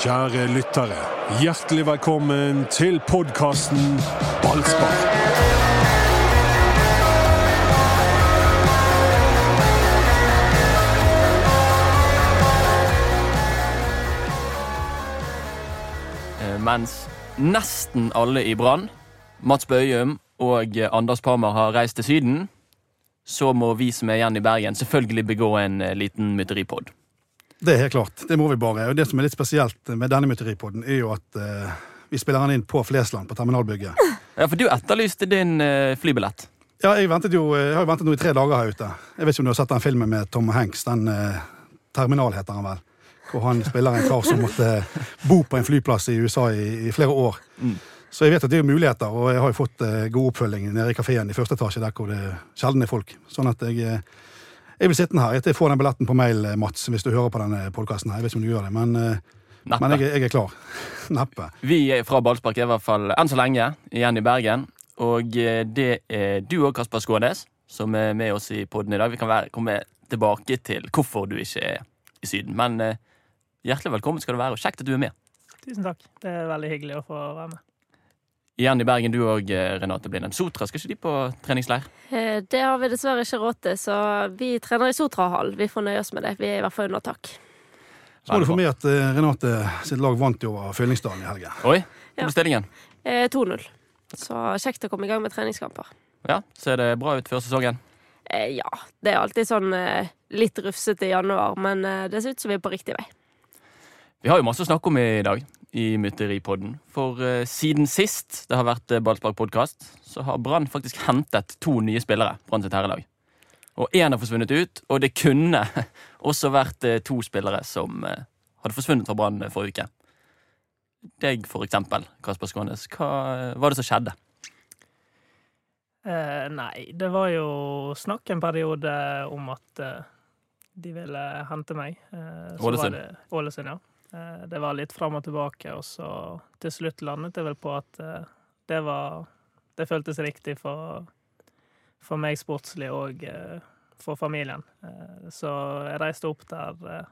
Kjære lyttere, hjertelig velkommen til podkasten Ballspar. Eh, Mens nesten alle i Brann, Mats Bøyum og eh, Anders Parmer, har reist til Syden, så må vi som er igjen i Bergen, selvfølgelig begå en eh, liten mytteripod. Det er helt klart. Det må vi bare. Og det som er litt spesielt med denne mytteripoden, er jo at uh, vi spiller den inn på Flesland, på terminalbygget. Ja, for du etterlyste din uh, flybillett. Ja, jeg, jo, jeg har jo ventet nå i tre dager her ute. Jeg vet ikke om du har sett den filmen med Tom Hanks, den uh, Terminal heter han vel. Hvor han spiller en kar som måtte bo på en flyplass i USA i, i flere år. Mm. Så jeg vet at det er muligheter, og jeg har jo fått eh, god oppfølging nede i kafeen i første etasje, der hvor det sjelden er folk. Sånn at jeg, jeg blir sittende her etter jeg får den billetten på mail, eh, Mats, hvis du hører på denne podkasten. Jeg vet ikke om du gjør det, men, eh, Neppe. men jeg, jeg er klar. Neppe. Vi er fra Ballspark er i hvert fall enn så lenge igjen i Bergen. Og eh, det er du og Kasper Skånes som er med oss i podden i dag. Vi kan være, komme tilbake til hvorfor du ikke er i Syden. Men hjertelig velkommen skal du være, og kjekt at du er med. Tusen takk. Det er veldig hyggelig å få være med. Igjen i Bergen, du og eh, Renate Blindheim. Sotra, skal ikke de på treningsleir? Eh, Det har vi dessverre ikke råd til, så vi trener i Sotrahall. Vi får nøye oss med det. Vi er i hvert fall under tak. Så må du få med at eh, Renate sitt lag vant jo over Fyllingsdalen i helgen. Oi, hvor ble stillingen? Ja. 2-0. Så kjekt å komme i gang med treningskamper. Ja, Ser det bra ut før sesongen? Eh, Ja, det er alltid sånn eh, litt rufsete i januar, men eh, det ser ut som vi er på riktig vei. Vi har jo masse å snakke om i dag i Mytteripodden. For eh, siden sist det har vært uh, Ballspark-podkast, så har Brann faktisk hentet to nye spillere. Brann sitt herrelag. Og én har forsvunnet ut, og det kunne også vært eh, to spillere som eh, hadde forsvunnet fra Brann eh, forrige uke. Deg, for eksempel, Kasper Skånes. Hva eh, var det som skjedde? Eh, nei, det var jo snakk en periode om at eh, de ville hente meg. Eh, Ålesund. Ålesund, ja. Eh, det var litt fram og tilbake, og så til slutt landet det vel på at eh, det var Det føltes riktig for, for meg sportslig og eh, for familien. Så jeg reiste opp der.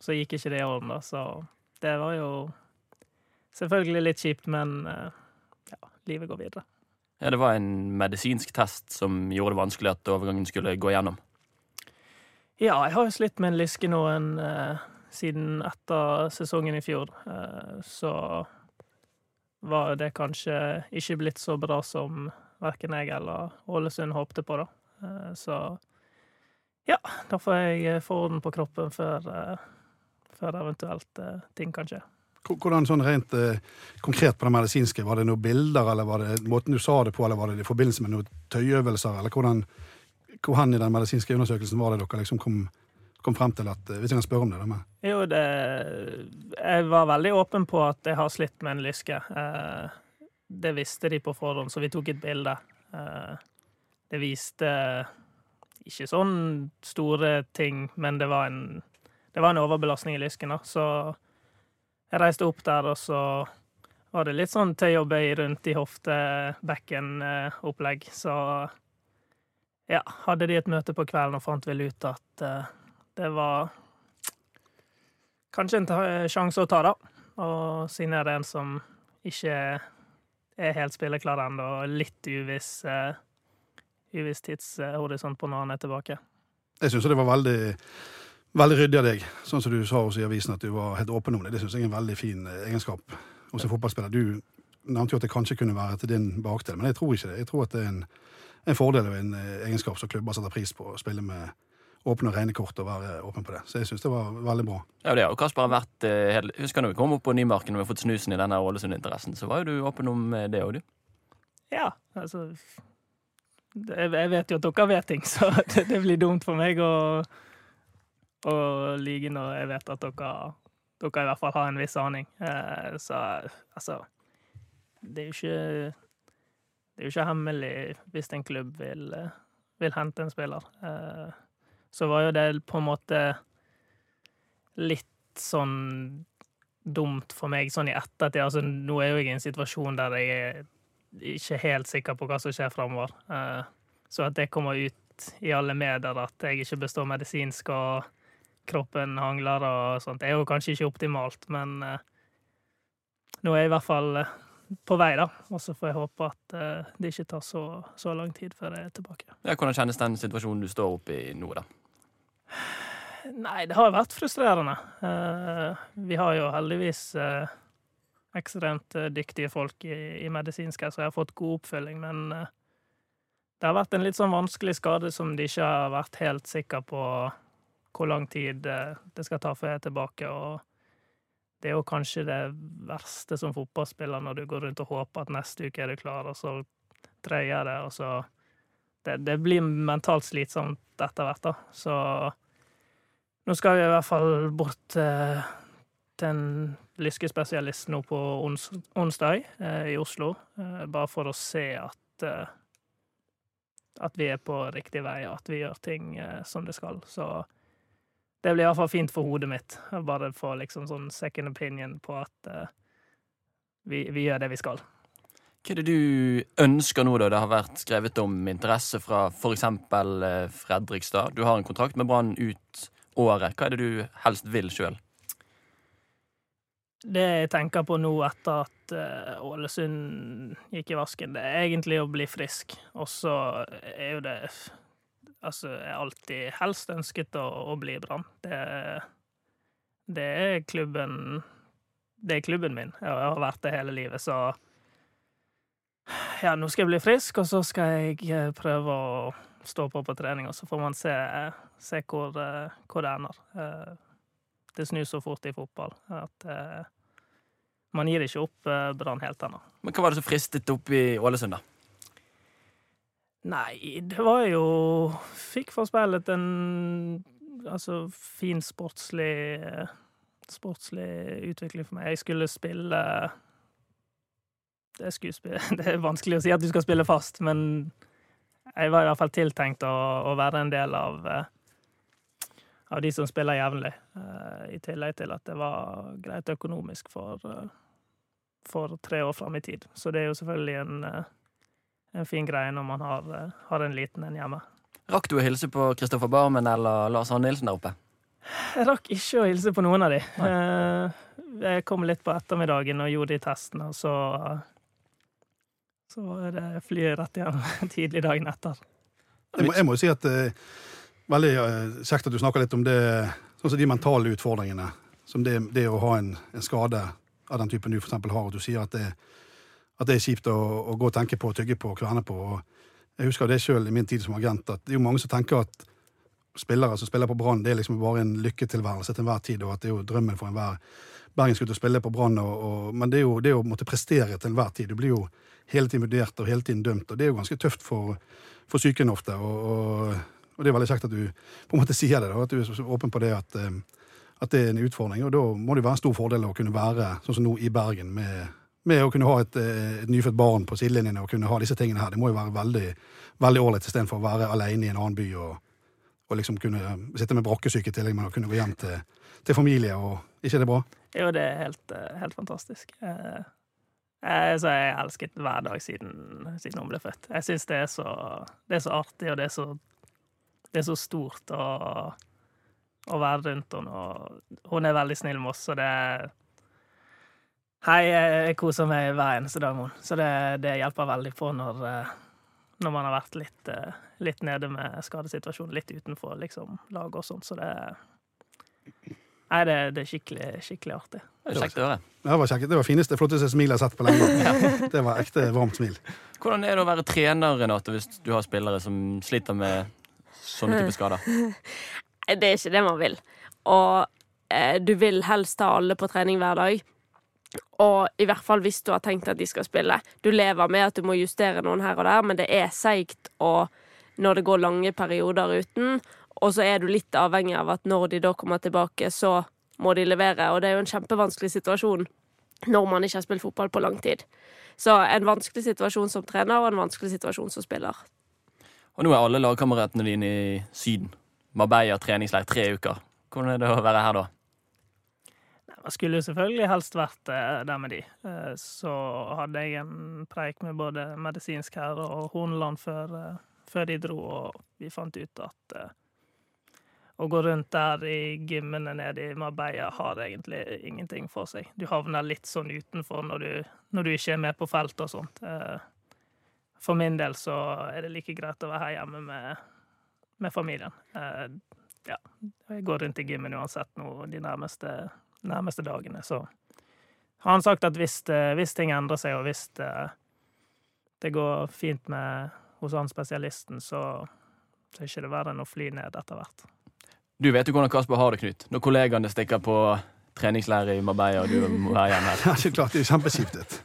Så gikk ikke det i orden, da, så det var jo selvfølgelig litt kjipt, men ja, livet går videre. Ja, Det var en medisinsk test som gjorde det vanskelig at overgangen skulle gå gjennom. Ja, jeg har jo slitt med en lyske nå en, siden etter sesongen i fjor. Eh, så var det kanskje ikke blitt så bra som verken jeg eller Ålesund håpte på, da. Eh, så ja, da får jeg få orden på kroppen før, eh, før eventuelt eh, ting kan skje. Hvordan sånn rent eh, konkret på det medisinske, var det noen bilder, eller var det måten du sa det på, eller var det i forbindelse med noen tøyøvelser, eller hvordan, hvor i den medisinske undersøkelsen var det dere liksom kom, kom frem til at, eh, hvis jeg kan spørre om det, Med. Jo, det Jeg var veldig åpen på at jeg har slitt med en lyske. Eh, det visste de på forhånd, så vi tok et bilde. Eh, det viste ikke sånn store ting, men det var en, det var en overbelastning i lysken. Så jeg reiste opp der, og så var det litt sånn tøy og bøy rundt i hofte-bekken-opplegg. Så ja, hadde de et møte på kvelden og fant vel ut at det var kanskje en sjanse å ta, da. Og siden jeg er en som ikke er helt spilleklar ennå, og litt uviss, uh, uviss tidshorisont på når han er tilbake. jeg synes det var veldig, veldig ryddig av deg, sånn som du sa også i avisen, at du var helt åpen om det. Det synes jeg er en veldig fin eh, egenskap hos en fotballspiller. Du nevnte jo at det kanskje kunne være til din bakdel, men jeg tror ikke det. Jeg tror at det er en, en fordel og en eh, egenskap som klubber setter pris på, å spille med åpne og rene kort og være åpen på det. Så jeg synes det var veldig bra. Ja, det har jo Kasper har vært eh, helt, Husker når vi kom opp på Nymarken og vi har fått snusen i denne Ålesund-interessen, så var jo du åpen om eh, det òg, du. Ja, altså Jeg vet jo at dere vet ting, så det, det blir dumt for meg å, å lyge når jeg vet at dere, dere i hvert fall har en viss aning. Eh, Så altså Det er jo ikke Det er jo ikke hemmelig hvis en klubb vil, vil hente en spiller. Eh, Så var jo det på en måte litt sånn dumt for meg sånn i ettertid. Altså, nå er jo jeg i en situasjon der jeg er ikke helt sikker på hva som skjer framover. Eh, Så at det kommer ut i alle medier at jeg ikke består medisinsk og kroppen hangler og sånt. Er jo kanskje ikke optimalt, men eh, nå er jeg i hvert fall eh, på vei, da. Og så får jeg håpe at det ikke tar så, så lang tid før jeg er tilbake. Ja, hvordan kjennes den situasjonen du står oppe i nå, da? Nei, det har vært frustrerende. Eh, vi har jo heldigvis eh, ekstremt eh, dyktige folk i, i medisinsk så jeg har fått god oppfølging, men det har vært en litt sånn vanskelig skade som de ikke har vært helt sikre på hvor lang tid det skal ta før jeg er tilbake, og det er jo kanskje det verste som fotballspiller når du går rundt og håper at neste uke er du klar, og så drøyer det, og så det, det blir mentalt slitsomt etter hvert, da. Så nå skal vi i hvert fall bort eh, til en lyskespesialist nå på ons onsdag eh, i Oslo, eh, bare for å se at eh, at vi er på riktig vei, og at vi gjør ting eh, som det skal. Så det blir i hvert fall fint for hodet mitt. Bare få liksom sånn second opinion på at eh, vi, vi gjør det vi skal. Hva er det du ønsker nå, da? Det har vært skrevet om interesse fra f.eks. Fredrikstad. Du har en kontrakt med Brann ut året. Hva er det du helst vil sjøl? Det jeg tenker på nå etter at eh, Ålesund gikk i vasken, det er egentlig å bli frisk. Og så er jo det Altså, jeg alltid helst ønsket å, å bli Brann. Det, det er klubben Det er klubben min. Jeg har vært det hele livet, så Ja, nå skal jeg bli frisk, og så skal jeg eh, prøve å stå på på trening, og så får man se, se hvor, eh, hvor det ender. Eh, Det snur så fort i fotball at man gir ikke opp Brann helt ennå. Men hva var det som fristet opp i Ålesund, da? Nei, det var jo Fikk forspeilet en altså fin sportslig sportslig utvikling for meg. Jeg skulle spille det, det er vanskelig å si at du skal spille fast, men jeg var i hvert fall tiltenkt å, å være en del av, eh, av de som spiller jevnlig. eh, I tillegg til at det var greit økonomisk for, eh, for tre år fram i tid. Så det er jo selvfølgelig en, en fin greie når man har, har en liten en hjemme. Rakk du å hilse på Kristoffer Barmen eller Lars Arne Nilsen der oppe? Jeg rakk ikke å hilse på noen av de. Eh, Jeg kom litt på ettermiddagen og gjorde de testene, og så Så er det flyet rett igjen tidlig dagen etter. Jeg må, jeg må jo si at det er veldig eh, kjekt at du snakker litt om det, sånn som de mentale utfordringene. Som det, det å ha en, en skade av den typen du eksempel har, at du sier at det, at det er kjipt å, å gå og tenke på, tygge på, kverne på. Og jeg husker det sjøl i min tid som agent, at det er jo mange som tenker at spillere som spiller på Brann, det er liksom bare en lykketilværelse til enhver tid, og at det er jo drømmen for enhver bergensgutt å spille på Brann. Og, og, men det er jo det å måtte prestere til enhver tid. Du blir jo hele tiden vurdert og hele tiden dømt, og det er jo ganske tøft for, for psyken ofte. Og, og, og det er veldig kjekt at du på en måte sier det, da, at du er så åpen på det at, eh, at det er en utfordring. Og da må det være en stor fordel å kunne være sånn som nå i Bergen, med, med å kunne ha et, eh, et nyfødt barn på sidelinjene og kunne ha disse tingene her. Det må jo være veldig veldig ålreit istedenfor å være alene i en annen by og, og liksom kunne sitte med brakkesyke i tillegg, men å kunne gå hjem til, til familie. og Ikke er det bra? Jo, det er helt, eh, helt fantastisk. Eh, så jeg har elsket hver dag siden, siden hun ble født. Jeg syns det, det er så artig, og det er så, det er så stort å, å være rundt henne. Og hun er veldig snill med oss, og det Hei, jeg koser meg hver eneste dag med henne. Så det, det hjelper veldig på når, eh, når man har vært litt, eh, litt nede med skadesituasjonen, litt utenfor liksom, laget og sånt. Så det Nei, det, det er skikkelig, skikkelig artig. Det er kjekt å høre. Det var kjekt. Det var fineste, flotteste smilet jeg har sett på lenge. Det var ekte varmt smil. Hvordan er det å være trener, Renate, hvis du har spillere som sliter med sånne typer skader? Det er ikke det man vil. Og eh, du vil helst ha alle på trening hver dag. Og i hvert fall hvis du har tenkt at de skal spille. Du lever med at du må justere noen her og der, men det er seigt når det går lange perioder uten. Og så er du litt avhengig av at når de da kommer tilbake, så må de levere. Og det er jo en kjempevanskelig situasjon når man ikke har spilt fotball på lang tid. Så en vanskelig situasjon som trener og en vanskelig situasjon som spiller. Og nå er alle lagkameratene dine i Syden. Marbella treningsleir tre uker. Hvordan er det å være her da? Jeg skulle jo selvfølgelig helst vært eh, der med de. Eh, Så hadde jeg en preik med både medisinsk her og Horneland før, eh, før de dro, og vi fant ut at, å gå rundt der i gymmene nede i Marbella har egentlig ingenting for seg. Du havner litt sånn utenfor når du, når du ikke er med på felt og sånt. Eh, For min del så er det like greit å være her hjemme med, med familien. Eh, Ja, jeg går rundt i gymmen uansett nå de nærmeste, nærmeste dagene, så har han sagt at hvis, hvis ting endrer seg, og hvis det, det går fint med hos han spesialisten, så, så er ikke det verre enn å fly ned etter hvert. Du vet jo hvordan Kasper har det, Knut. Når kollegaene stikker på treningsleir i Marbella, og du må være hjemme her. Ja, det er klart, det er kjempekjipt.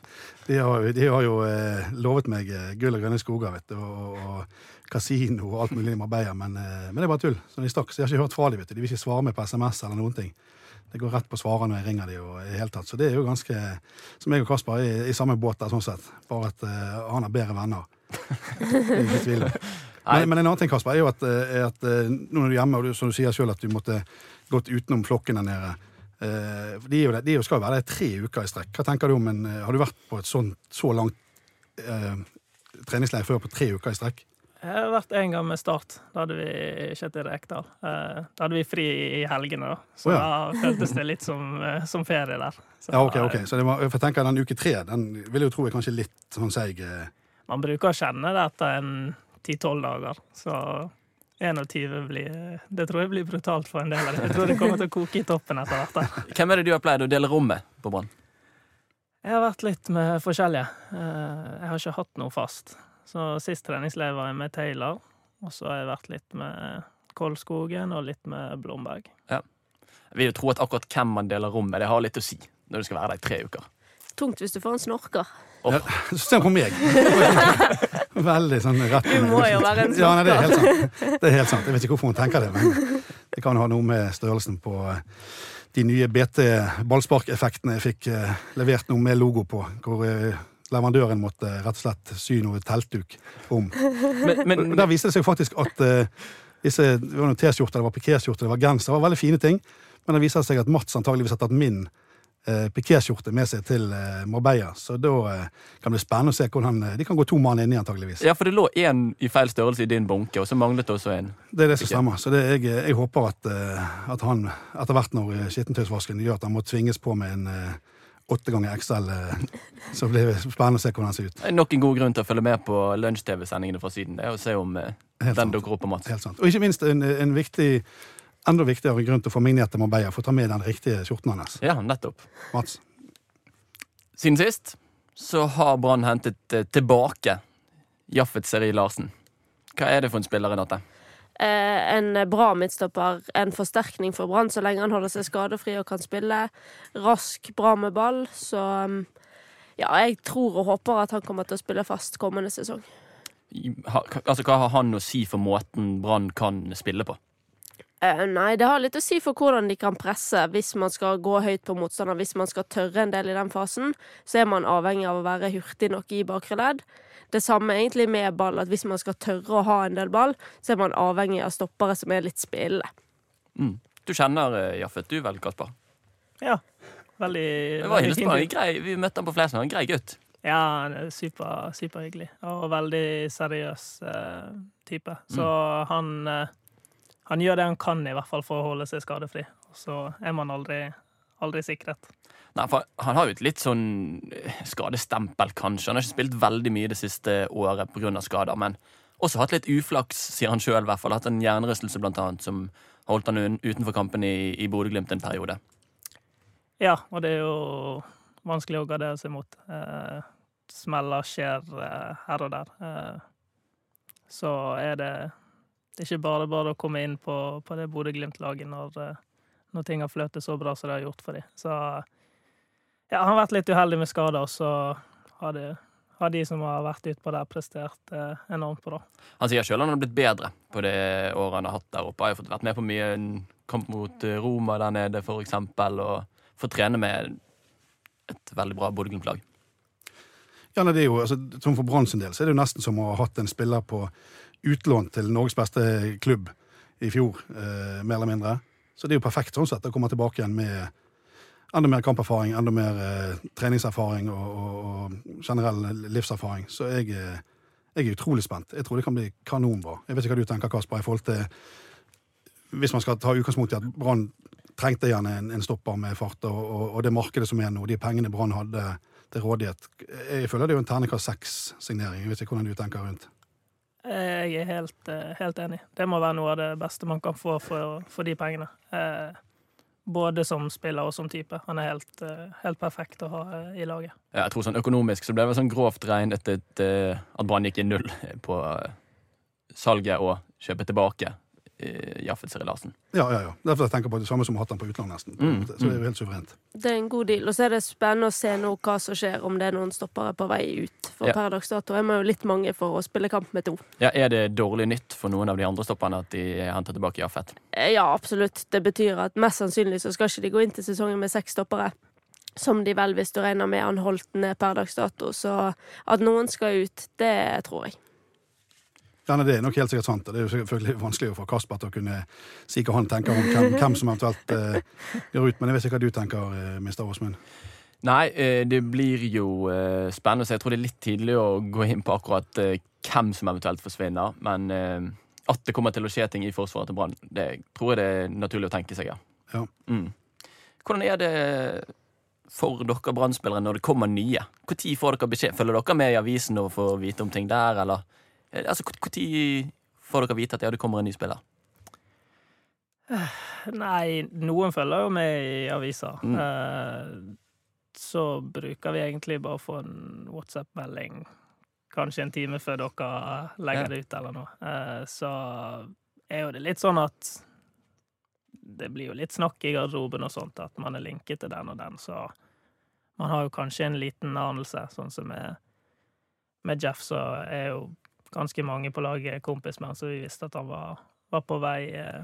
De har, de har jo eh, lovet meg eh, gull og grønne skoger vet du, og, og kasino og alt mulig i Marbella, men, eh, men det er bare tull. Så de stakk, så jeg har ikke hørt fra dem. De vil ikke svare meg på SMS eller noen ting. Det går rett på svarene når jeg ringer dem. Og, i hele tatt. Så det er jo ganske Som jeg og Kasper er i, i samme båt der, sånn sett. Bare at eh, han har bedre venner. Det ikke tvil. Men, men en annen ting, Kasper, er jo at, eh, er at eh, nå når du er hjemme, og du, som du sier selv, at du måtte gått utenom flokken der nede. Eh, De, er jo, de skal jo være der tre uker i strekk. Hva tenker du om en, Har du vært på et sånt, så langt eh, treningsleir før på tre uker i strekk? Jeg har vært en gang med Start. Da hadde vi Kjetil Rekdal. Eh, Da hadde vi fri i helgene, da. Så Å, da føltes det litt som, som ferie der. Så, Ja, ok, ok. Så det var, for jeg tenker den uke tre, den vil jeg jo tro er kanskje litt sånn seig. Man bruker å kjenne det etter en ti-tolv dager. Så 21 blir Det tror jeg blir brutalt for en del av dem. Jeg tror det kommer til å koke i toppen etter hvert. der. Hvem er det du har pleid å dele rom med på Brann? Jeg har vært litt med forskjellige. Eh, Jeg har ikke hatt noe fast. Så sist treningsleir var jeg med Taylor, og så har jeg vært litt med Kolskogen og litt med Blomberg. Ja. Jeg vil jo tro at akkurat hvem man deler rom med, det har litt å si når du skal være der i tre uker. Tungt hvis du får en snorker. Åh, Så se på meg! Veldig sånn rett Du må jo være en Ja, nei, det er helt sant. Det er helt sant. Jeg vet ikke hvorfor hun tenker det, men det kan ha noe med størrelsen på eh, de nye BT-ballsparkeffektene jeg fikk eh, levert noe med logo på, hvor eh, leverandøren måtte rett og slett sy noe teltduk om. Men, men Der viste det seg faktisk at eh, disse, det var noen T-skjorter, det var pikéskjorter, det var genser, det var veldig fine ting. Men det viser seg at Mats antageligvis har tatt min eh, pikéskjorte med seg til eh, Marbella. Så da eh, kan det bli spennende å se hvordan eh, De kan gå to mann inni, antageligvis. Ja, for det lå én i feil størrelse i din bunke, og så manglet det også en. Det er det som Piqué. stemmer. Så det, jeg, jeg håper at, eh, at han etter hvert når skittentøysvasken gjør at han må tvinges på med en åtte ganger XL, så blir det spennende å se hvordan han ser ut. Nok en god grunn til å følge med på lunsj-TV-sendingene fra Syden. Det er å se om Helt den dukker opp på Mats. Helt sant. Og ikke minst en, en viktig, enda viktigere grunn til å få meg ned til Marbella for å ta med den riktige skjorten hans. Ja, nettopp. Mats. Siden sist så har Brann hentet eh, tilbake Jaffet Seri Larsen. Hva er det for en spiller, Renate? Eh, en bra midtstopper, en forsterkning for Brann så lenge han holder seg skadefri og kan spille. Rask, bra med ball, så um, ja, jeg tror og håper at han kommer til å spille fast kommende sesong. Ha- Altså, Hva har han å si for måten Brann kan spille på? Eh, nei, det har litt å si for hvordan de kan presse hvis man skal gå høyt på motstander. Hvis man skal tørre en del i den fasen, så er man avhengig av å være hurtig nok i bakre ledd. Det samme egentlig med ball, at hvis man skal tørre å ha en del ball, så er man avhengig av stoppere som er litt spillende. Mm. Du kjenner eh, Jaffet, du vel, Kasper? Ja. Veldig, Det var veldig fint. Grei, vi møtte han på Flesland. En grei gutt. Ja, han er super, superhyggelig. Og veldig seriøs uh, type. Så han, eh, han gjør det han kan, i hvert fall, for å holde seg skadefri. Så er man aldri, aldri sikret. Nei, for Han har jo et litt sånn eh, skadestempel, kanskje. Han har ikke spilt veldig mye det siste året pga. skader, men også hatt litt uflaks, sier han sjøl. Hatt en hjernerystelse, blant annet, som holdt han utenfor kampen i, i Bodø-Glimt en periode. Ja, og det er jo vanskelig å gardere seg mot. Eh, smeller skjer eh, her og der. Eh, så er det, det er ikke bare bare å komme inn på, på det Bodø-Glimt-laget når, eh, når ting har fløtet så bra som det har gjort for dem. Så ja, han har vært litt uheldig med skader, og så har, det, har de som har vært utpå der, prestert eh, enormt bra. Han sier sjøl han har blitt bedre på det året han har hatt der oppe. Han har fått vært med på mye en kamp mot eh, Roma der nede, for eksempel, og fått trene med et veldig bra Bodø-Glimt-lag. Ja, nei, det er jo, altså, som For Brann sin del så er det jo nesten som å ha hatt en spiller på utlån til Norges beste klubb i fjor, eh, mer eller mindre. Så det er jo perfekt sånn sett å komme tilbake igjen med enda mer kamperfaring, enda mer eh, treningserfaring og, og, og generell livserfaring. Så jeg, eh, jeg er utrolig spent. Jeg tror det kan bli kanonbra. Jeg vet ikke hva du tenker, Kasper, i forhold til hvis man skal ta utgangspunkt i at Brann trengte gjerne en, en stopper med fart, og, og det markedet som er nå, de pengene Brann hadde til rådighet Jeg føler det er jo en terningkast seks-signering. Jeg vet ikke hvordan du tenker rundt. Jeg er helt, eh, helt enig. Det må være noe av det beste man kan få for, for de pengene. Eh, både som spiller og som type. Han er helt, eh, helt perfekt å ha eh, i laget. Ja, jeg tror sånn Økonomisk så ble det sånn grovt regnet et, eh, at Brann gikk i null på eh, salget og kjøpet tilbake eh, Jaffet Seri Larsen. Ja, ja, ja. Derfor jeg tenker på det samme som hatt den på utlandet, nesten. Mm. Så det er jo helt suverent. Det er en god deal. Og så er det spennende å se nå hva som skjer, om det er noen stoppere på vei ut. For Ja. per dags dato er man jo litt mange for å spille kamp med to. Ja, Er det dårlig nytt for noen av de andre stopperne at de henter tilbake Jaffet? Eh, Ja, absolutt. Det betyr at mest sannsynlig så skal ikke de gå inn til sesongen med seks stoppere. Som de vel, hvis du regner med han holdt ned per dags dato. Så at noen skal ut, det tror jeg. Nei, det er nok helt sikkert sant. Det er jo selvfølgelig vanskelig for Kasper å kunne si hva han tenker om hvem, hvem som eventuelt uh, gjør ut. Men jeg vet ikke hva du tenker, uh, Mr. Åsmund. Nei, eh, det blir jo eh, spennende, så jeg tror det er litt tidlig å gå inn på akkurat eh, hvem som eventuelt forsvinner. Men eh, at det kommer til å skje ting i forsvaret til Brann, det tror jeg det er naturlig å tenke seg, ja. Ja. Mm. Hvordan er det for dere Brann-spillere når det kommer nye? Når får dere beskjed? Følger dere med i avisen og får vite om ting der, eller? Eh, Altså, Når får dere vite at ja, det kommer en ny spiller? Nei, noen følger jo med i avisa. Mm. Eh, så bruker vi egentlig bare å få en WhatsApp-melding kanskje en time før dere legger Ja. det ut, eller noe. Eh, så er jo det litt sånn at det blir jo litt snakk i garderoben og sånt, at man er linket til den og den, så man har jo kanskje en liten anelse, sånn som med, med Jeff, så er jo ganske mange på laget kompis med så vi visste at han var, var på vei eh,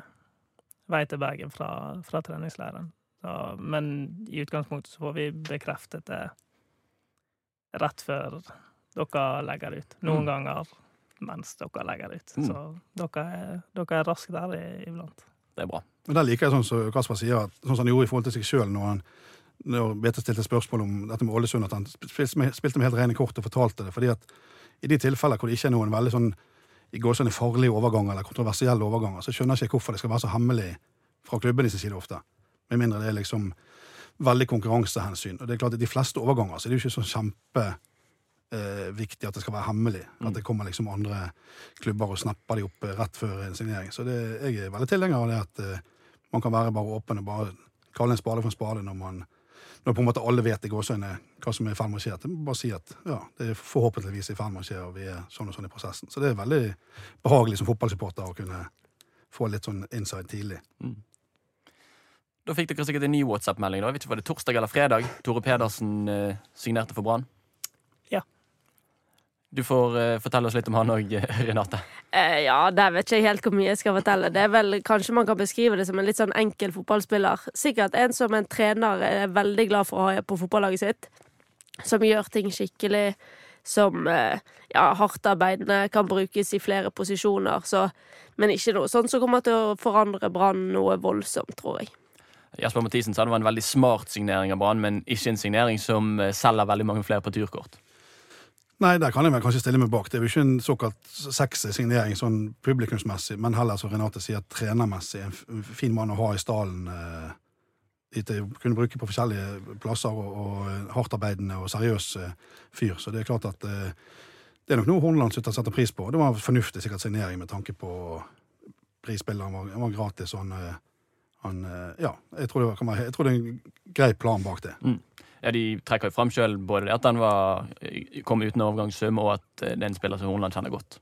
vei til Bergen fra, fra treningsleiren. Så, men i utgangspunktet så får vi bekreftet det rett før dere legger det ut. Noen Mm. ganger mens dere legger det ut. Mm. Så dere er, dere er raskt der i- iblant. Det er bra. Men der liker jeg sånn som Kasper sier, at, sånn som han gjorde i forhold til seg sjøl når han når Bete stilte spørsmål om dette med Ålesund, at han spilte med, spilte med helt rene kort og fortalte det. fordi at i de tilfeller hvor det ikke er noen veldig sånn i går sånn farlige overganger eller kontroversielle overganger, så skjønner jeg ikke hvorfor det skal være så hemmelig fra klubbenes side ofte. Med mindre det er liksom veldig konkurransehensyn. Og det er klart at De fleste overganger så er det jo ikke så kjempeviktig eh, at det skal være hemmelig. At det kommer liksom andre klubber og snapper de opp eh, rett før en signering. Så det, jeg er veldig tilhenger av det at eh, man kan være bare åpen og bare kalle en spade for en spade når man når på en måte alle vet i gåsøgne hva som er i ferd med å skje. Bare si at ja, det er forhåpentligvis i ferd med å skje, og vi er sånn og sånn i prosessen. Så det er veldig behagelig som fotballsupporter å kunne få litt sånn inside tidlig. Da fikk dere sikkert en ny WhatsApp-melding. da. Jeg vet ikke, Var det torsdag eller fredag? Tore Pedersen eh, signerte for Brann. Du får uh, fortelle oss litt om han òg, Renate. Uh, ja, der vet ikke jeg helt hvor mye jeg skal fortelle. Det er vel Kanskje man kan beskrive det som en litt sånn enkel fotballspiller. Sikkert en som en trener er veldig glad for å ha på fotballaget sitt. Som gjør ting skikkelig. Som uh, ja, hardtarbeidende, kan brukes i flere posisjoner. Så, men ikke noe sånn som kommer til å forandre Brann noe voldsomt, tror jeg. Jasper Mathisen sa det var en veldig smart signering av Brann, men ikke en signering som eh, selger veldig mange flere på turkort. Nei, der kan jeg vel kanskje stille meg bak. Det er jo ikke en såkalt sexy signering sånn publikumsmessig, men heller som Renate sier, trenermessig. En fin mann å ha i stallen. Eh, jeg kunne bruke på forskjellige plasser, og, og eh, hardtarbeidende og seriøs eh, fyr. Så det er klart at det er nok noe Horneland setter pris på. Det var fornuftig sikkert signering med tanke på prisspilleren. var, var gratis. Han, han Ja, jeg tror, det var, jeg tror det er en grei plan bak det. Ja, De trekker jo fram sjøl både det at han var, kom uten overgangssum, og at eh, det er en spiller som Horneland kjenner godt.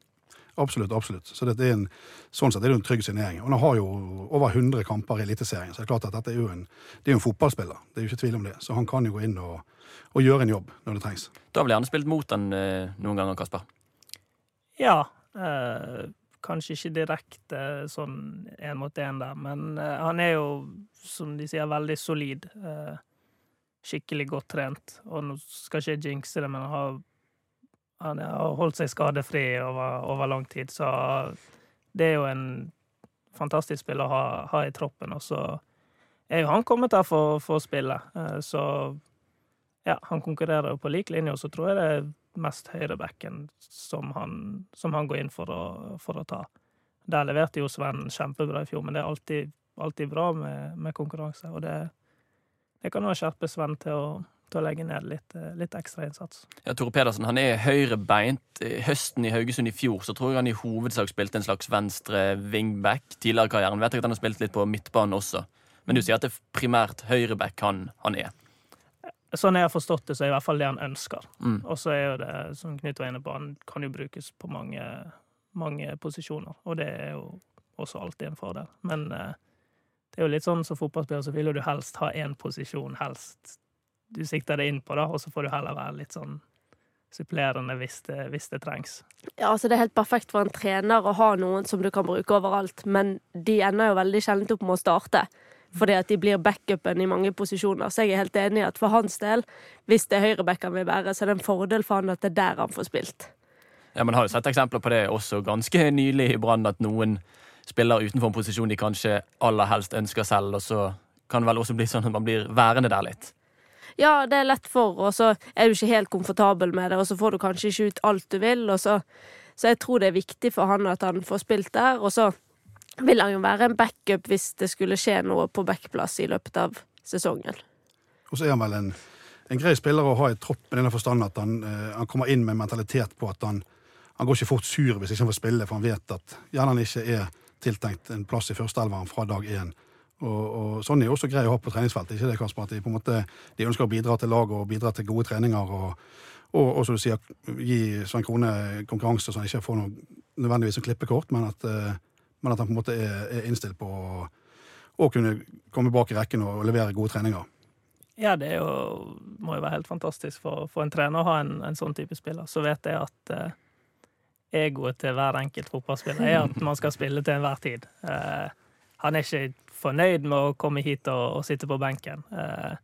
Absolutt. absolutt. Så det er en, sånn sett er det en trygg signering. Og han har jo over 100 kamper i Eliteserien, så det er klart at dette er jo en, det er jo en fotballspiller. Det er jo ikke tvil om det. Så han kan jo gå inn og, og gjøre en jobb når det trengs. Da har vel gjerne spilt mot han eh, noen ganger, Kasper. Ja. Øh, kanskje ikke direkte sånn én mot én der, men øh, han er jo, som de sier, veldig solid. Eh, skikkelig godt trent. Og nå skal ikke jeg jinxe det, men han har, han har holdt seg skadefri over, over lang tid, så det er jo en fantastisk spiller å ha, ha i troppen. Og så er jo han kommet her for, for å spille, eh, så ja, han konkurrerer jo på lik linje, og så tror jeg det er mest høyrebacken som som han går inn for å, for å ta. Der leverte jo Sven kjempebra i fjor, men det er alltid, alltid bra med, med konkurranse. Og det, det kan også skjerpe Sven til å, til å legge ned litt, eh, litt ekstra innsats. Ja, Tore Pedersen han er høyrebeint. Høsten i Haugesund i fjor så tror jeg han i hovedsak spilte en slags venstre wingback. Tidligere i karrieren vet jeg at han har spilt litt på midtbanen også. Men du sier at det er primært høyreback han, han er. Sånn jeg har forstått det, så er det i hvert fall det han ønsker. Mm. Og så er jo det, som Knut var inne på, han kan jo brukes på mange, mange posisjoner. Og det er jo også alltid en fordel. Men eh, det er jo litt sånn som fotballspiller, så vil jo du helst ha én posisjon, helst du sikter det inn på, da, og så får du heller være litt sånn supplerende hvis det, hvis det trengs. Ja, altså Det er helt perfekt for en trener å ha noen som du kan bruke overalt, men de ender jo veldig sjelden opp med å starte. Fordi at de blir backupen i mange posisjoner. Så jeg er helt enig i at for hans del, hvis det er høyreback han vil være, så er det en fordel for han at det er der han får spilt. Ja, Man har jo sett eksempler på det også ganske nylig i Brann, at noen spiller utenfor en posisjon de kanskje aller helst ønsker selv, og så kan det vel også bli sånn at man blir værende der litt. Ja, det er lett for, og så er du ikke helt komfortabel med det, og så får du kanskje ikke ut alt du vil, og så Så jeg tror det er viktig for han at han får spilt der, og så vil han jo være en backup hvis det skulle skje noe på backplass i løpet av sesongen. Og så er han vel en, en grei spiller å ha i troppen i den forstand at han, eh, han kommer inn med mentalitet på at han, han går ikke fort sur hvis ikke han får spille, for han vet at gjerne han ikke er tiltenkt en plass i førsteelveren fra dag én. Og, og sånn er jo også grei å ha på treningsfeltet. ikke det, Kasper? At de på en måte de ønsker å bidra til laget og bidra til gode treninger. Og, og, og som du sier, gi Svein Krone konkurranse så han ikke får noe nødvendigvis en klippekort, men at, eh, men at han på en måte er, er innstilt på å, å kunne komme bak i rekken og levere gode treninger. Ja, det jo, må jo være helt fantastisk for, for en trener å ha en, en sånn type spiller. Så vet jeg at eh, egoet til hver enkelt fotballspiller er at man skal spille til enhver tid. Eh, han er ikke fornøyd med å komme hit og, og sitte på benken. Eh,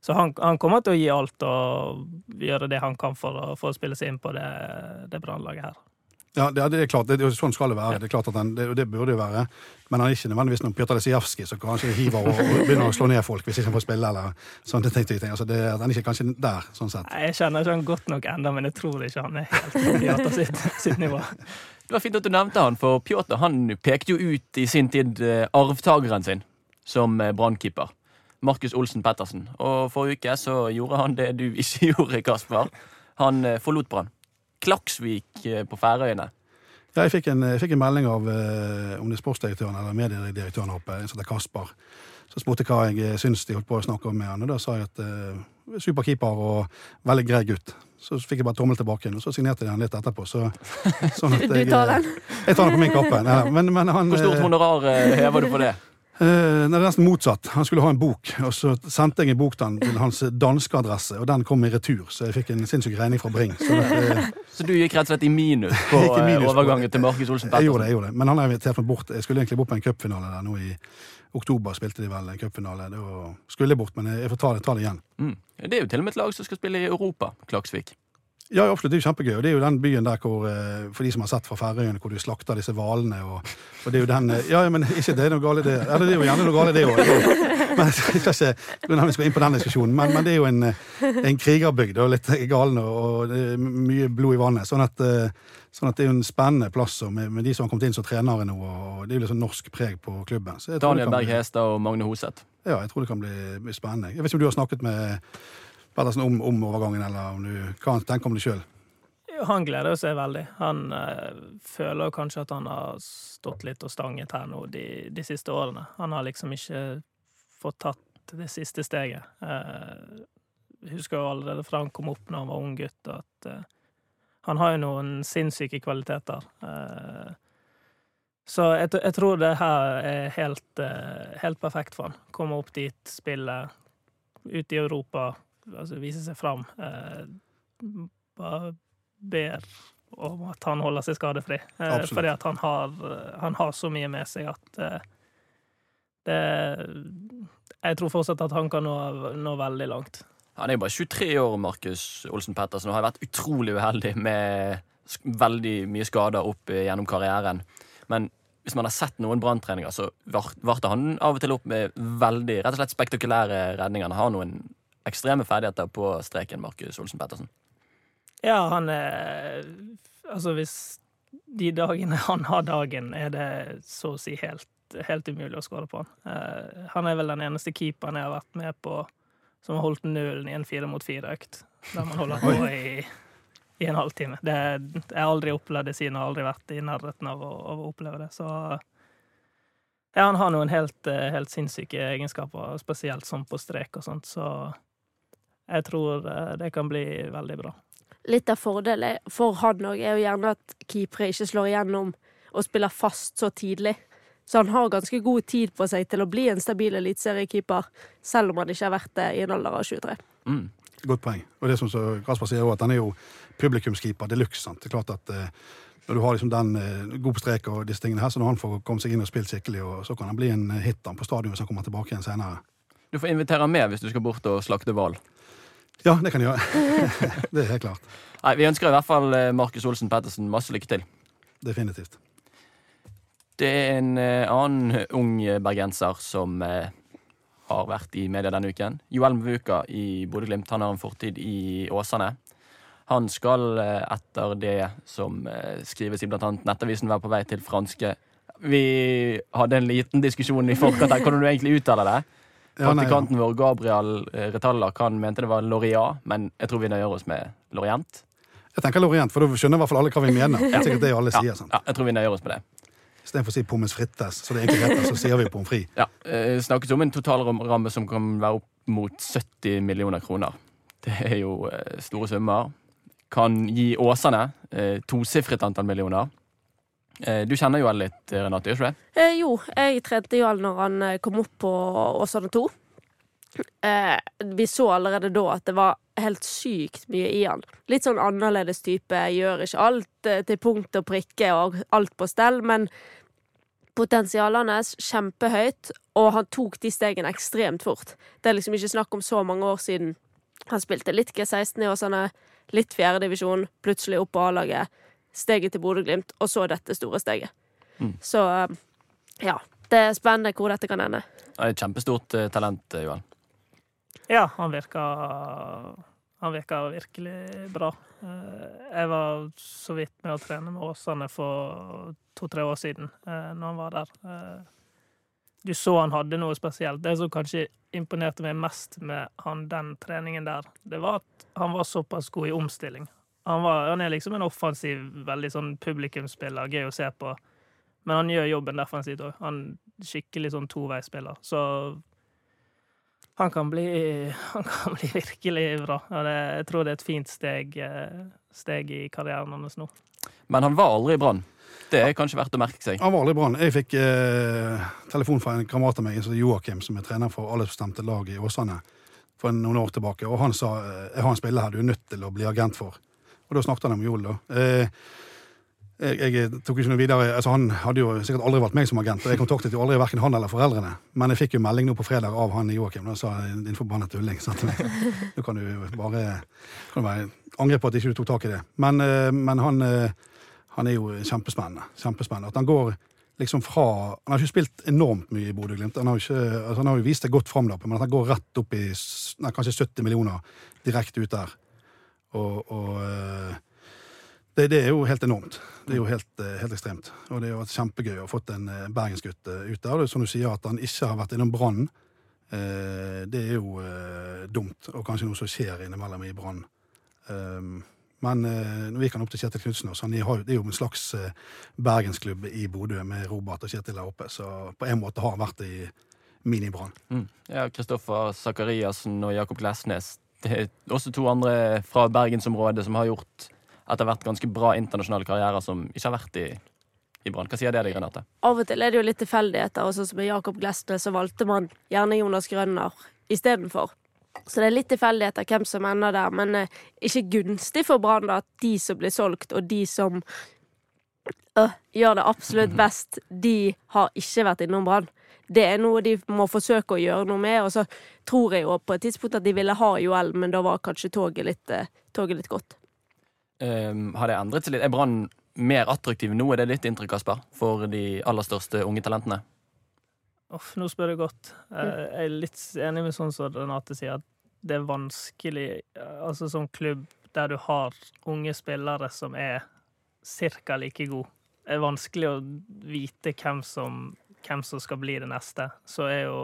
så han, han kommer til å gi alt og gjøre det han kan for for å spille seg inn på det, det brannlaget her. Ja, det, det er klart, det, sånn skal det være. Det er klart at den, det, det burde jo være. Men han er ikke nødvendigvis noen Pjotr Lesijevskij som kanskje hiver og, og begynner å slå ned folk hvis ikke han får spille. eller sånn, det tenkte ting. Altså det, Han er ikke kanskje der, sånn sett. Nei, Jeg kjenner ikke han godt nok ennå, men jeg tror ikke han er helt på Pjotr sitt, sitt nivå. Det var fint at du nevnte han, for Pjotr han pekte jo ut i sin tid eh, arvtakeren sin som eh, brannkeeper. Markus Olsen Pettersen. Og forrige uke så gjorde han det du ikke gjorde, Kasper. Han eh, forlot Brann. Klaksvik eh, på Færøyene. Ja, jeg fikk en, jeg fikk en melding av eh, om det er sportsdirektøren eller mediedirektøren oppe, en som heter Kasper. Så spurte jeg hva jeg syntes syns de holdt på å snakke om med han, og da sa jeg at eh, superkeeper og veldig grei gutt. Så fikk jeg bare tommel tilbake og så signerte de han litt etterpå. Så, sånn at Du tar eh, den? Jeg tar den på min kappe. Nei, men, men han, Hvor stort eh, honorar eh, hever du på det? Eh, nei, det er nesten motsatt. Han skulle ha en bok, og så sendte jeg en bok til han til hans danske adresse, og den kom i retur, så jeg fikk en sinnssyk regning fra Bring. Så det, eh, Så du gikk rett og slett i minus på i minus overgangen på- til Markus Olsen jeg gjorde det, jeg gjorde det. Men han har invitert meg bort. Jeg skulle egentlig bort på en cupfinale der nå i oktober. Spilte de vel en cupfinale. Det var, skulle bort, men jeg får ta det, ta det igjen. Mm. Det er jo til og med et lag som skal spille i Europa, Klaksvik. Ja, absolutt. Det er jo kjempegøy. Og det er jo den byen der hvor, eh, for de som har sett fra Færøyene, hvor du slakter disse hvalene og, og det er jo den eh, Ja, men ikke det er noe galt i det. Eller det er jo gjerne noe galt i det òg. Men jeg skal ikke vi skal inn på den diskusjonen. Men, men det er jo en, eh, en krigerbygd og litt galen og, og det er mye blod i vannet. Sånn at, sånn at det er jo en spennende plass med, med de som har kommet inn som trenere nå. Og det er jo litt sånn norsk preg på klubben. Daniel Berg Hestad og Magne Hoseth. Ja, jeg tror det kan bli, bli spennende. Jeg vet ikke om du har snakket med Pettersen om, om overgangen, eller om du, hva han tenker om det sjøl. Han gleder seg veldig. Han øh, føler kanskje at han har stått litt og stanget her nå de, de siste årene. Han har liksom ikke fått tatt det siste steget. Uh, husker jo allerede fra han kom opp når han var ung gutt, at uh, han har jo noen sinnssyke kvaliteter. Uh, så jeg, jeg tror det her er helt, helt perfekt for han. Komme opp dit, spille, ut i Europa, altså vise seg fram. Eh, bare ber om at han holder seg skadefri. Eh, Absolutt. fordi at han har, han har så mye med seg at eh, det Jeg tror fortsatt at han kan nå, nå veldig langt. Han er jo bare 23 år, Markus Olsen Pettersen, og har vært utrolig uheldig med veldig mye skader opp gjennom karrieren. Men hvis man har sett noen branntreninger, så var- varte han av og til opp med veldig rett og slett spektakulære redninger. Han har noen ekstreme ferdigheter på streken, Markus Olsen Pettersen. Ja, han er Altså, hvis de dagene han har dagen, er det så å si helt, helt umulig å skåre på han. Eh, han er vel den eneste keeperen jeg har vært med på som har holdt nullen i en fire mot fire-økt. Der man holder på i, i en halvtime. Det, jeg har aldri opplevd det siden, og aldri vært i nærheten av å, av å oppleve det. Så ja, han har noen helt, eh, helt sinnssyke egenskaper, spesielt sånn på strek og sånt, så jeg tror eh, det kan bli veldig bra. Litt av fordelen for han òg er jo gjerne at keepere ikke slår igjennom og spiller fast så tidlig. Så han har ganske god tid på seg til å bli en stabil eliteseriekeeper, selv om han ikke har vært det i en alder av 23. Mm. Godt poeng. Og det som så Kasper sier også, at han er jo publikumskeeper de luxe. sant? Det er klart at eh, når du har liksom den eh, god på strek og disse tingene her, så når han får komme seg inn og spilt skikkelig, og så kan han bli en hit på stadion hvis han kommer tilbake igjen senere. Du får invitere med hvis du skal bort og slakte hval. Ja, det kan jeg gjøre. det er helt klart. Nei, Vi ønsker i hvert fall eh, Markus Olsen Pettersen masse lykke til. Definitivt. Det er en eh, annen ung bergenser som eh, har vært i media denne uken. Joel Mvuka i Bodø-Glimt. Han har en fortid i Åsane. Han skal etter det som skrives i annet Nettavisen, være på vei til franske Vi hadde en liten diskusjon i forkant her. Hvordan du egentlig uttaler det? Ja, nei, ja. Vår, Gabriel eh, kan han mente det var Laureat, men jeg tror vi nøyer oss med Lorient. Jeg tenker Lorient, for da skjønner i hvert fall alle hva vi mener. Er sikkert det alle sier. sant? Ja, jeg tror vi nøyer oss med det. Istedenfor å si pommes frites, så det egentlig heter, så sier vi pommes frites. Ja, eh, snakkes om en totalramme som kan være opp mot 70 millioner kroner. Det er jo eh, store summer. Kan gi Åsane eh, tosifret antall millioner. Eh, du kjenner Joel litt, Renate, gjør ikke det? Eh, jo, jeg trente Joel når han eh, kom opp på Åsane 2. Eh, vi så allerede da at det var helt sykt mye i han. Litt sånn annerledes type. Gjør ikke alt eh, til punkt og prikke og alt på stell, men potensialet hans kjempehøyt, og han tok de stegene ekstremt fort. Det er liksom ikke snakk om så mange år siden. Han spilte litt G16 i Åsane, litt fjerdedivisjon, plutselig opp på A-laget, steget til Bodø-Glimt, og så dette store steget. Mm. Så eh, ja. Det er spennende hvor dette kan ende. Det er et kjempestort eh, talent, Johan. Joel. Ja, han virker Han virker virkelig bra. Eh, Jeg var så vidt med å trene med Åsane for to-tre år siden, eh, når han var der. Eh, Du så han hadde noe spesielt. Det som kanskje imponerte meg mest med han den treningen der, det var at han var såpass god i omstilling. Han, var, han er liksom en offensiv, veldig sånn publikumsspiller, gøy å se på. Men han gjør jobben defensivt òg. Han er skikkelig sånn toveispiller. Så han kan bli, han kan bli virkelig bra. Og det, jeg tror det er et fint steg, eh, steg i karrieren hans nå. Men han var aldri i Brann. Det er kanskje verdt å merke seg. Han var aldri i Brann. Jeg fikk eh, telefon fra en kamerat av meg, som Joakim, som er trener for alle bestemte lag i Åsane for noen år tilbake, og han sa eh, jeg har en spiller her du er nødt til å bli agent for. Og da snakket han om Joel, da. Eh, jeg, jeg tok ikke noe videre, altså Han hadde jo sikkert aldri valgt meg som agent, og jeg kontaktet jo aldri hverken han eller foreldrene. Men jeg fikk jo melding nå på fredag av han Joakim. Da sa din forbanna tulling. sa til meg. Nå kan du jo bare kan du bare angre på at ikke du tok tak i det. Men, eh, men han, eh, han er jo kjempespennende. kjempespennende. At han går liksom fra Han har ikke spilt enormt mye i Bodø-Glimt. Han, altså, han har jo vist det godt fram, men at han går rett opp i nei, kanskje 70 millioner direkte ut der. Og, og eh, det, det er jo helt enormt. Det er jo helt, eh, helt ekstremt. Og det har vært kjempegøy å ha fått en eh, bergensgutt ut der. Og som du sier, at han ikke har vært innom Brann, det er jo dumt. Og kanskje noe som skjer innimellom i Brann. Um, men når vi kan opp til Kjetil Knutsen, også, han det er jo en slags bergensklubb i Bodø med Robert og Kjetil der oppe. Så på en måte har han vært i mini-Brann. Mm. Ja, Kristoffer Sakariassen og Jakob Glesnes. Det er også to andre fra bergensområdet som har gjort etter hvert ganske bra internasjonale karrierer som ikke har vært i, i Brann. Hva sier det deg, Renate? Av og til er det jo litt tilfeldigheter, og sånn som med Jakob Glesnes, så valgte man gjerne Jonas Grønner istedenfor. Så det er litt tilfeldigheter hvem som ender der, men eh, ikke gunstig for Brann da, at de som blir solgt, og de som øh, gjør det absolutt best, de har ikke vært innom Brann. Det er noe de må forsøke å gjøre noe med, og så tror jeg jo på et tidspunkt at de ville ha Joel, men da var kanskje toget litt, eh, toget litt godt. Um, har det endret seg litt? Er Brann mer attraktiv nå? Er det ditt inntrykk, Kasper, for de aller største unge talentene? Uff, nå spør du godt. Eh, Jeg er litt enig med sånn som Renate sier, at det er vanskelig eh, Altså som klubb der du har unge spillere som er cirka like god. Det er vanskelig å vite hvem som, hvem som skal bli det neste. Så er jo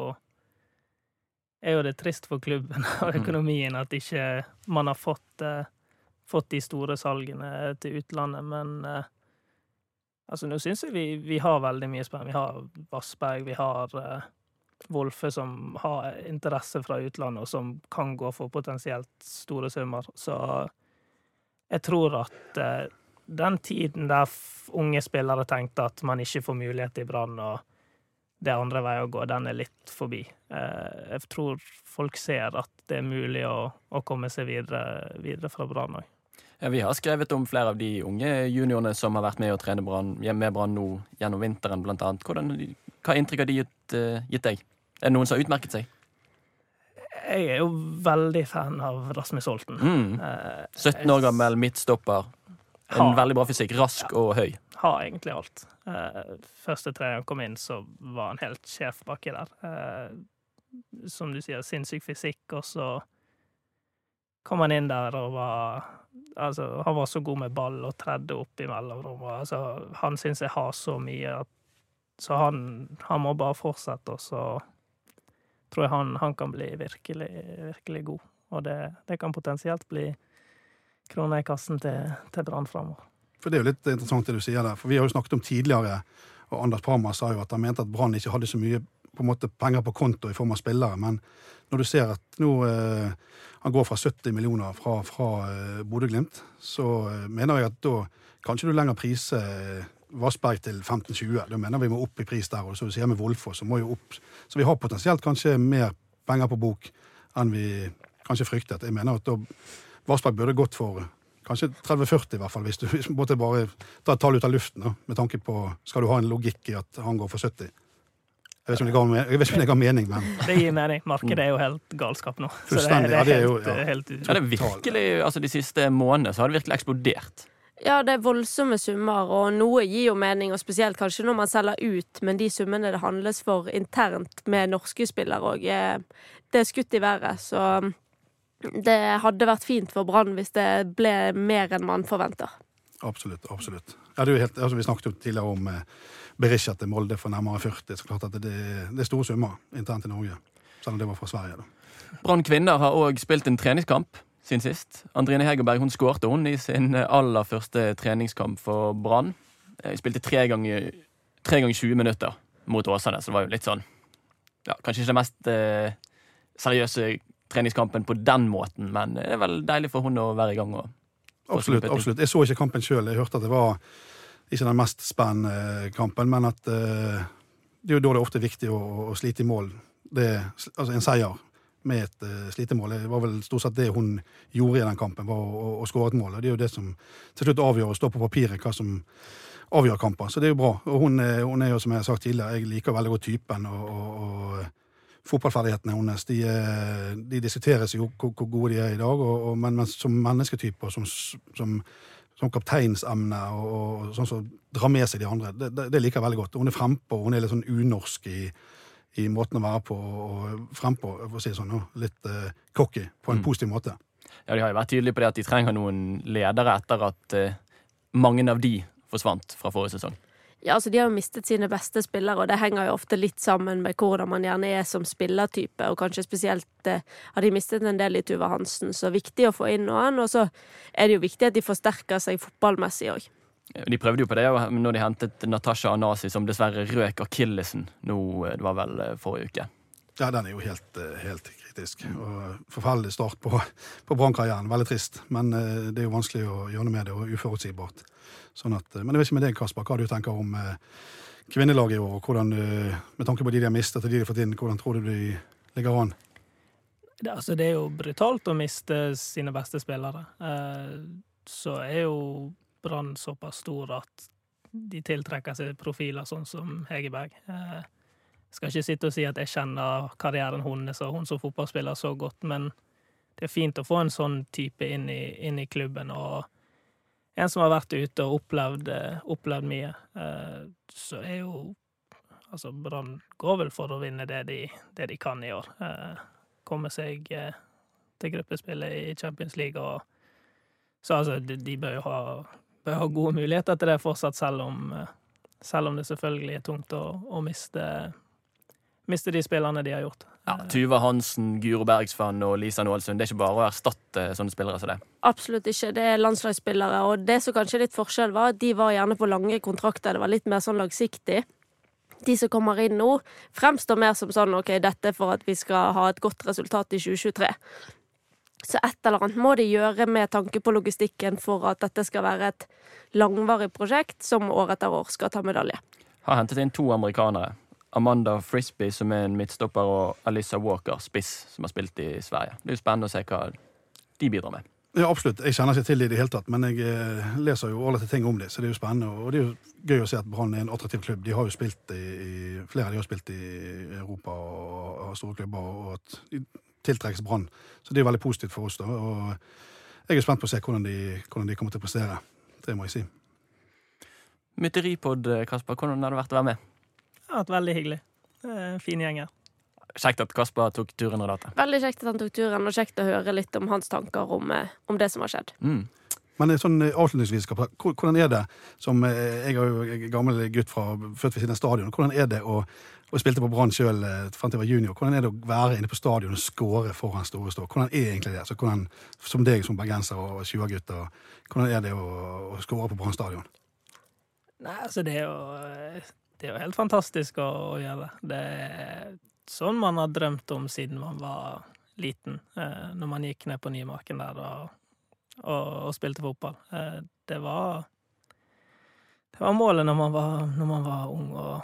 er jo det trist for klubben og økonomien at ikke man har fått, eh, fått de store salgene til utlandet, men eh, altså nå syns jeg vi, vi har veldig mye spennende. Vi har Vassberg, vi har eh, Wolfe som har interesse fra utlandet, og som kan gå for potensielt store summer. Så jeg tror at eh, den tiden der unge spillere tenkte at man ikke får mulighet i Brann, og det er andre veier å gå, den er litt forbi. Eh, jeg tror folk ser at det er mulig å, å komme seg videre, videre fra Brann òg. Ja, vi har skrevet om flere av de unge juniorene som har vært med å trene brand, med Brann nå gjennom vinteren, blant annet. Hvordan, hva inntrykk har de gitt, eh, gitt deg? Er det noen som har utmerket seg? Jeg er jo veldig fan av Rasmus Holten. Mm. Eh, 17 år gammel, midtstopper. En veldig bra fysikk. Rask og høy. har egentlig alt. Uh, første tre han kom inn, så var han helt sjef baki der. Uh, som du sier, sinnssyk fysikk, og så kom han inn der og var Altså, han var så god med ball og tredde opp i mellomrommet. Altså, han syns jeg har så mye at Så han, han må bare fortsette, og så tror jeg han, han kan bli virkelig, virkelig god. Og det, det kan potensielt bli krona i kassen til, til Brann framover. For det er jo litt interessant det du sier der. For vi har jo snakket om tidligere, og Anders Parma sa jo at han mente at Brann ikke hadde så mye på en måte penger på konto i form av spillere. Men når du ser at nå eh, han går fra 70 millioner fra, fra eh, Bodø-Glimt, så eh, mener jeg at da kan ikke du lenger prise eh, Vassberg til 15-20. Da mener vi må opp i pris der. Og så sier med Wolfås, så må jo opp. Så vi har potensielt kanskje mer penger på bok enn vi kanskje fryktet. Jeg mener at da Vassberg burde gått for kanskje 30-40 i hvert fall, hvis du hvis måtte bare ta et tall ut av luften, da, med tanke på Skal du ha en logikk i at han går for 70? Jeg vet ikke om det ga, mening, men Det gir mening. Markedet er jo helt galskap nå. Så det, er, det ja, er det er jo- helt, ja. helt Ja, det er virkelig, altså De siste månedene så har det virkelig eksplodert. Ja, det er voldsomme summer, og noe gir jo mening, og spesielt kanskje når man selger ut, men de summene det handles for internt med norske spillere òg, det er skutt i været. Så det hadde vært fint for Brann hvis det ble mer enn man forventer. absolutt. absolutt. Ja, det er jo helt, altså Vi snakket jo tidligere om eh, Berisha til Molde for nærmere 40. Så klart at det, det er store summer internt i Norge, selv om det var fra Sverige. da. Brann kvinner har òg spilt en treningskamp siden sist. Andrine Hegerberg hun skårte hun i sin aller første treningskamp for Brann. Eh, Spilte tre ganger, tre ganger 20 minutter mot Åsane, så det var jo litt sånn ja, Kanskje ikke den mest eh, seriøse treningskampen på den måten, men det er vel deilig for hun å være i gang. og Absolutt. absolutt. Jeg så ikke kampen sjøl. Jeg hørte at det var ikke den mest spennende kampen, men at uh, det er jo da det er ofte viktig å, å slite i mål. Det, altså En seier med et uh, slitemål det var vel stort sett det hun gjorde i den kampen, var å, å, å skåre et mål. og Det er jo det som til slutt avgjør, å stå på papiret, hva som avgjør kamper. Så det er jo bra. Og hun, er- hun er jo, som jeg har sagt tidligere, jeg liker veldig godt typen. og, og fotballferdighetene hennes de, eh, de diskuteres jo hvor, hvor gode de er i dag, og, og, men, men som mennesketyper, som, som, som kapteinsemne og, og sånn som drar med seg de andre, det, det, det liker jeg veldig godt. Hun er frempå, hun er litt sånn unorsk i, i måten å være på, og frempå, for å si det sånn, litt uh, cocky på en Mm. positiv måte. Ja, De har jo vært tydelige på det at de trenger noen ledere etter at uh, mange av de forsvant fra forrige sesong. Ja, altså De har jo mistet sine beste spillere, og det henger jo ofte litt sammen med hvordan man gjerne er som spillertype, og kanskje spesielt eh, har de mistet en del i Tuva Hansen, så viktig å få inn noen. Og så er det jo viktig at de forsterker seg fotballmessig òg. De prøvde jo på det når de hentet Natasha Anasi, som dessverre røk akillesen nå, eh, det var vel eh, forrige uke. Ja, den er jo helt, eh, helt kritisk. Og forferdelig start på, på Brann-karrieren. Veldig trist. Men det er jo vanskelig å gjøre noe med det, og uforutsigbart. Sånn at, eh, men jeg vet ikke med deg, Kasper, hva du tenker om eh, kvinnelaget i år? og Hvordan, eh, med tanke på de de har mistet og de de har fått inn, hvordan tror du de ligger an? Det, altså, det er jo brutalt å miste sine beste spillere. Så er jo Brann såpass stor at de tiltrekker seg profiler sånn som Hegerberg. Jeg skal ikke sitte og si at jeg kjenner karrieren hennes og hun som fotballspiller så godt, men det er fint å få en sånn type inn i, inn i klubben. og en som har vært ute og opplevd, eh, opplevd mye. Eh, så er jo Altså, Brann går vel for å vinne det de, det de kan i år. Eh, komme seg til gruppespillet i Champions League og Så altså, de, bør jo ha bør ha gode muligheter til det fortsatt, selv om, selv om det selvfølgelig er tungt å, å miste, miste de spillerne de har gjort. Ja, Tuva Hansen, Guro Bergsvann og Lisa Nålsund. Det er ikke bare å erstatte sånne spillere som det. Absolutt ikke. Det er landslagsspillere. Og det som kanskje er litt forskjell, var at de var gjerne på lange kontrakter. Det var litt mer sånn langsiktig. De som kommer inn nå, fremstår mer som sånn OK, dette er for at vi skal ha et godt resultat i 2023. Så et eller annet må de gjøre med tanke på logistikken for at dette skal være et langvarig prosjekt som år etter år skal ta medalje. Har hentet inn to amerikanere. Amanda Frisbee, som er en midtstopper, og Alisa Walker, spiss, som har spilt i Sverige. Det er jo spennende å se hva de bidrar med. Ja, absolutt. Jeg kjenner ikke til det i det hele tatt, men jeg eh, leser jo ålreite ting om det, så det er jo spennende. Og det er jo gøy å se at Brann er en attraktiv klubb. De har jo spilt i, i Flere av de har spilt i Europa og har store klubber, og at de tiltrekkes Brann. Så det er jo veldig positivt for oss. da, og Jeg er spent på å se hvordan de, hvordan de kommer til å prestere. Det må jeg si. Mytteripod, Kasper, hvordan har det vært å være med? Det har vært veldig hyggelig. Fin gjeng her. Kjekt at Kasper tok turen, Renate. Veldig kjekt at han tok turen, og kjekt å høre litt om hans tanker om, eh, om det som har skjedd. Mm. Men eh, sånn eh, avslutningsvis, hvordan er det som Jeg er jo gammel gutt fra født ved siden av stadion. Hvordan er det å og spilte på Brann sjøl fram til jeg var junior. Hvordan er det å være inne på stadion og score foran store stå? Hvordan er egentlig det? Så hvordan, som deg som bergenser og 20-gutt, hvordan er det å, å score på Brann stadion? Nei, altså, det er jo, det er jo helt fantastisk å, å gjøre. Det er sånn man har drømt om siden man var liten. Eh, når man gikk ned på Nymarken der og, og, og spilte fotball. Eh, det var Det var målet når man var, når man var ung, og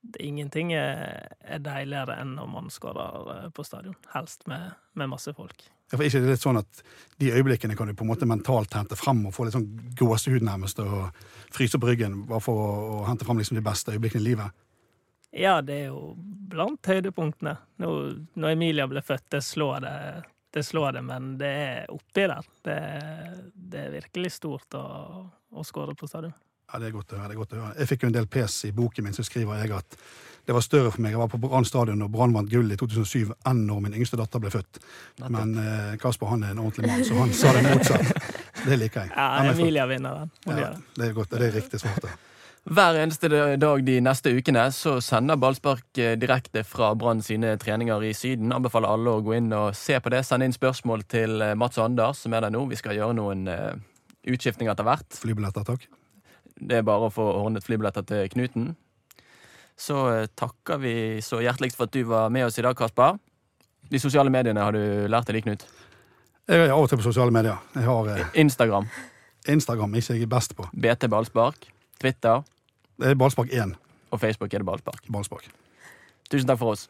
det, ingenting er, er deiligere enn når man skårer eh, på stadion. Helst med, med masse folk. For ikke det er litt sånn at De øyeblikkene kan du på en måte mentalt hente frem og få litt sånn gåsehud nærmest og fryse opp ryggen bare for å, hente frem liksom de beste øyeblikkene i livet. Ja, det er jo blant høydepunktene. Nå, når Emilia ble født, det slår det, det slår det, men det er oppi der. Det, det er virkelig stort å, å skåre på stadion. Ja, Det er godt å høre. det er godt å høre. Jeg fikk jo en del pes i boken min, så skriver jeg at det var større for meg. Jeg var på Brann stadion når Brann vant gull i 2007 enn når min yngste datter ble født. Men eh, Kasper han er en ordentlig mann, så han sa det motsatt. Det liker jeg. Ja, Emilia vinner den. Ja, det. er godt. Det er riktig svart. Da. Hver eneste dag de neste ukene så sender Ballspark eh, direkte fra Brann sine treninger i Syden. Anbefaler alle å gå inn og se på det. Send inn spørsmål til eh, Mats og Anders, som er der nå. Vi skal gjøre noen eh, utskiftninger etter hvert. Flybilletter, takk. Det er bare å få ordnet flybilletter til Knuten. Så eh, takker vi så hjerteligst for at du var med oss i dag, Kasper. De sosiale mediene har du lært deg, de, Knut. Jeg er av og til på sosiale medier. Jeg har eh, Instagram, Instagram, ikke jeg er best på. BT Ballspark, Twitter Det er Ballspark 1. og Facebook er det Ballspark. Ballspark. Tusen takk for oss.